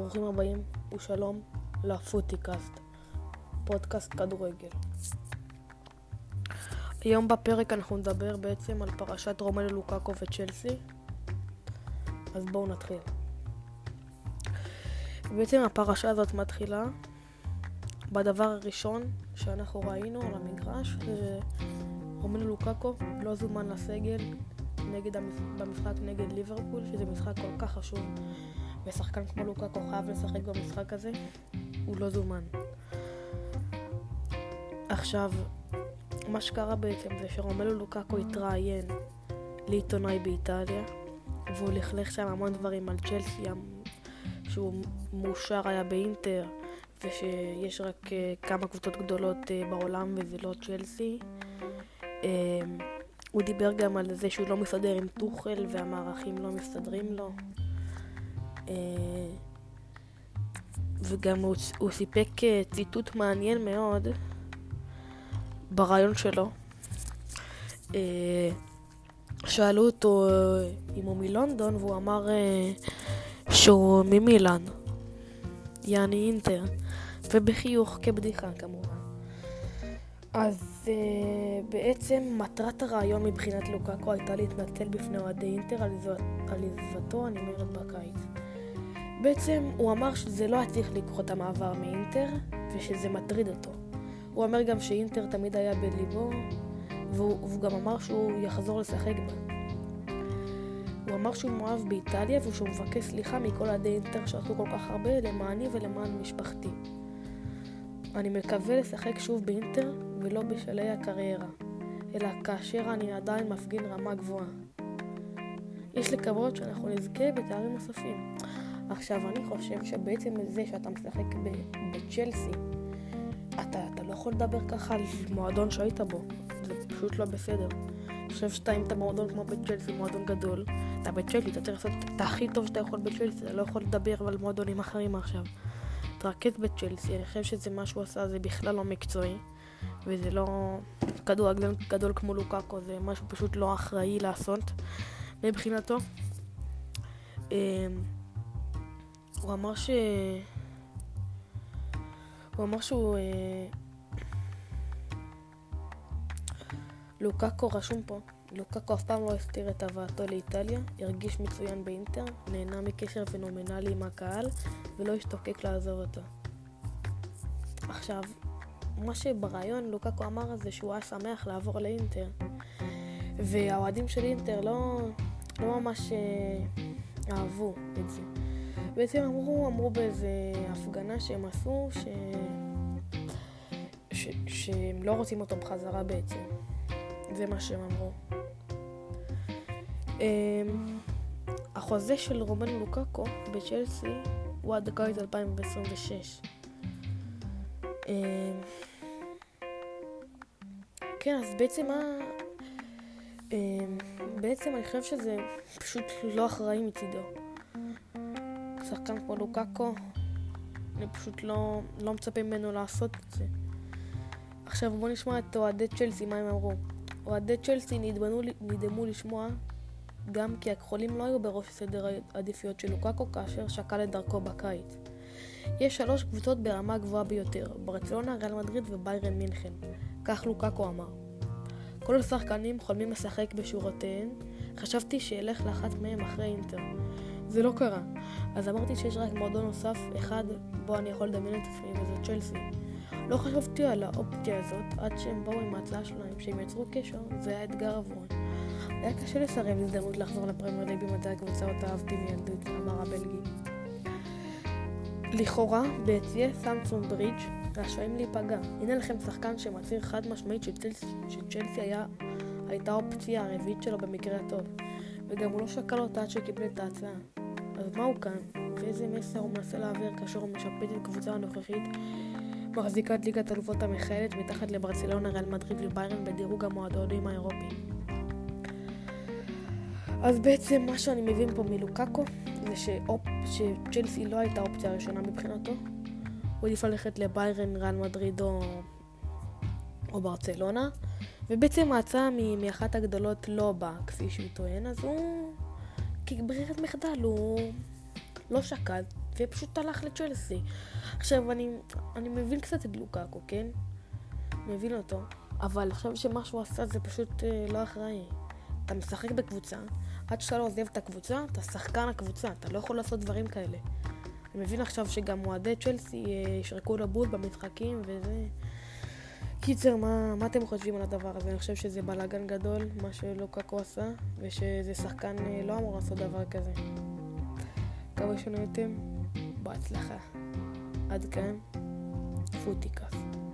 ברוכים הבאים ושלום לפוטיקאסט, פודקאסט כדורגל. היום בפרק אנחנו נדבר בעצם על פרשת רומלו לוקאקו וצ'לסי, אז בואו נתחיל. בעצם הפרשה הזאת מתחילה בדבר הראשון שאנחנו ראינו על המגרש, שרומלו לוקאקו לא זומן לסגל נגד במשחק נגד ליברפול, שזה משחק כל כך חשוב, ושחקן כמו לוקאקו חייב לשחק במשחק הזה, הוא לא זומן. עכשיו, מה שקרה בעצם זה שרומלו לוקאקו התראיין לעיתונאי באיטליה, והוא לכלך שם המון דברים על צ'לסי, שהוא מאושר היה באינטר, ושיש רק uh, כמה קבוצות גדולות uh, בעולם וזה לא צ'לסי. Uh, הוא דיבר גם על זה שהוא לא מסתדר עם טוחל והמערכים לא מסתדרים לו. Uh, וגם הוא, הוא סיפק uh, ציטוט מעניין מאוד ברעיון שלו. Uh, שאלו אותו אם הוא מלונדון והוא אמר שהוא ממילאן, יעני אינטר. ובחיוך כבדיחה כמובן. אז uh, בעצם מטרת הרעיון מבחינת לוקקו הייתה להתנצל בפני אוהדי אינטר על, עזבתו הנמרת בקיץ. בעצם הוא אמר שזה לא היה צריך לקרות המעבר מאינטר ושזה מטריד אותו. הוא אומר גם שאינטר תמיד היה בליבו והוא, והוא גם אמר שהוא יחזור לשחק בה. הוא אמר שהוא מאוהב באיטליה ושהוא מבקש סליחה מכל אוהדי אינטר שעשו כל כך הרבה למעני ולמען משפחתי. אני מקווה לשחק שוב באינטר ולא בשלהי הקריירה, אלא כאשר אני עדיין מפגין רמה גבוהה. יש לקוות שאנחנו נזכה בתארים נוספים. עכשיו, אני חושב שבעצם זה שאתה משחק בצ'לסי, אתה, אתה לא יכול לדבר ככה על מועדון שהיית בו. זה פשוט לא בסדר. אני חושב שאתה אם אתה מועדון כמו בצ'לסי, מועדון גדול, אתה בצ'לסי, אתה צריך לעשות את הכי טוב שאתה יכול בצ'לסי, אתה לא יכול לדבר על מועדונים אחרים עכשיו. התרכז בצ'לסי, אני חושב שזה מה שהוא עשה, זה בכלל לא מקצועי, וזה לא כדורגלן גדול כמו לוקאקו, זה משהו פשוט לא אחראי לעשות מבחינתו. אמ, הוא אמר ש... הוא אמר שהוא... אה, לוקאקו רשום פה. לוקקו אף פעם לא הסתיר את הבאתו לאיטליה, הרגיש מצוין באינטר, נהנה מקשר פנומנלי עם הקהל, ולא השתוקק לעזוב אותו. עכשיו, מה שברעיון לוקקו אמר זה שהוא היה שמח לעבור לאינטר, והאוהדים של אינטר לא, לא ממש אה, אהבו את זה. בעצם אמרו, אמרו באיזה הפגנה שהם עשו, ש... ש... שהם לא רוצים אותו בחזרה בעצם. זה מה שהם אמרו. אמ, החוזה של רומן לוקקו בצ'לסי הוא עד הקיץ 2026. אמ, כן, אז בעצם מה... אמ, בעצם אני חושב שזה פשוט לא אחראי מצידו. שחקן כמו לוקקו, אני פשוט לא, לא מצפה ממנו לעשות את זה. עכשיו בואו נשמע את אוהדי צ'לסי, מה הם אמרו. אוהדי צ'לסי נדמו, נדמו לשמוע גם כי הכחולים לא היו בראש סדר העדיפויות של לוקאקו כאשר שקל את דרכו בקיץ. יש שלוש קבוצות ברמה גבוהה ביותר, ברצלונה, ריאל מדריד וביירן מינכן. כך לוקאקו אמר. כל השחקנים חולמים לשחק בשורותיהן, חשבתי שאלך לאחת מהם אחרי אינטר. זה לא קרה. אז אמרתי שיש רק מועדון נוסף אחד בו אני יכול לדמיין את עצמי, וזה צ'לסי. לא חשבתי על האופציה הזאת עד שהם באו עם ההצעה שלהם, שהם יצרו קשר, זה היה אתגר עבורם. היה קשה לסרב הזדמנות לחזור לפרמייר ליג במדי הקבוצה אותה אהבתי מילדות, אמר הבלגי. לכאורה, ביציע סמסון ברידג' רשאים להיפגע. הנה לכם שחקן שמצהיר חד משמעית שצ'לסי היה, הייתה האופציה הרביעית שלו במקרה הטוב. וגם הוא לא שקל אותה עד שקיבל את ההצעה. אז מה הוא כאן? ואיזה מסר הוא מנסה להעביר כאשר הוא משפט את הקבוצה הנוכחית מחזיקת ליגת אלופות המכהנת מתחת לברצלונה, ריאל מדריד וביירן בדירוג המועדונים האירופיים. אז בעצם מה שאני מבין פה מלוקקו זה שצ'לסי לא הייתה האופציה הראשונה מבחינתו. הוא העדיף ללכת לביירן, ריאל מדריד או, או ברצלונה, ובעצם ההצעה מאחת הגדולות לא באה כפי שהוא טוען, אז הוא כברירת מחדל הוא לא שקל ופשוט הלך לצ'לסי. עכשיו, אני, אני מבין קצת את לוקאקו, כן? מבין אותו, אבל חושב שמה שהוא עשה זה פשוט אה, לא אחראי. אתה משחק בקבוצה, עד שאתה לא עוזב את הקבוצה, אתה שחקן הקבוצה, אתה לא יכול לעשות דברים כאלה. אני מבין עכשיו שגם אוהדי צ'לסי אה, ישרקו לבול במשחקים וזה... קיצר, מה, מה אתם חושבים על הדבר הזה? אני חושב שזה בלאגן גדול, מה שלוקקו עשה, ושזה שחקן אה, לא אמור לעשות דבר כזה. מקווה שנהייתם, בהצלחה. עד כאן, פוטיקאסט.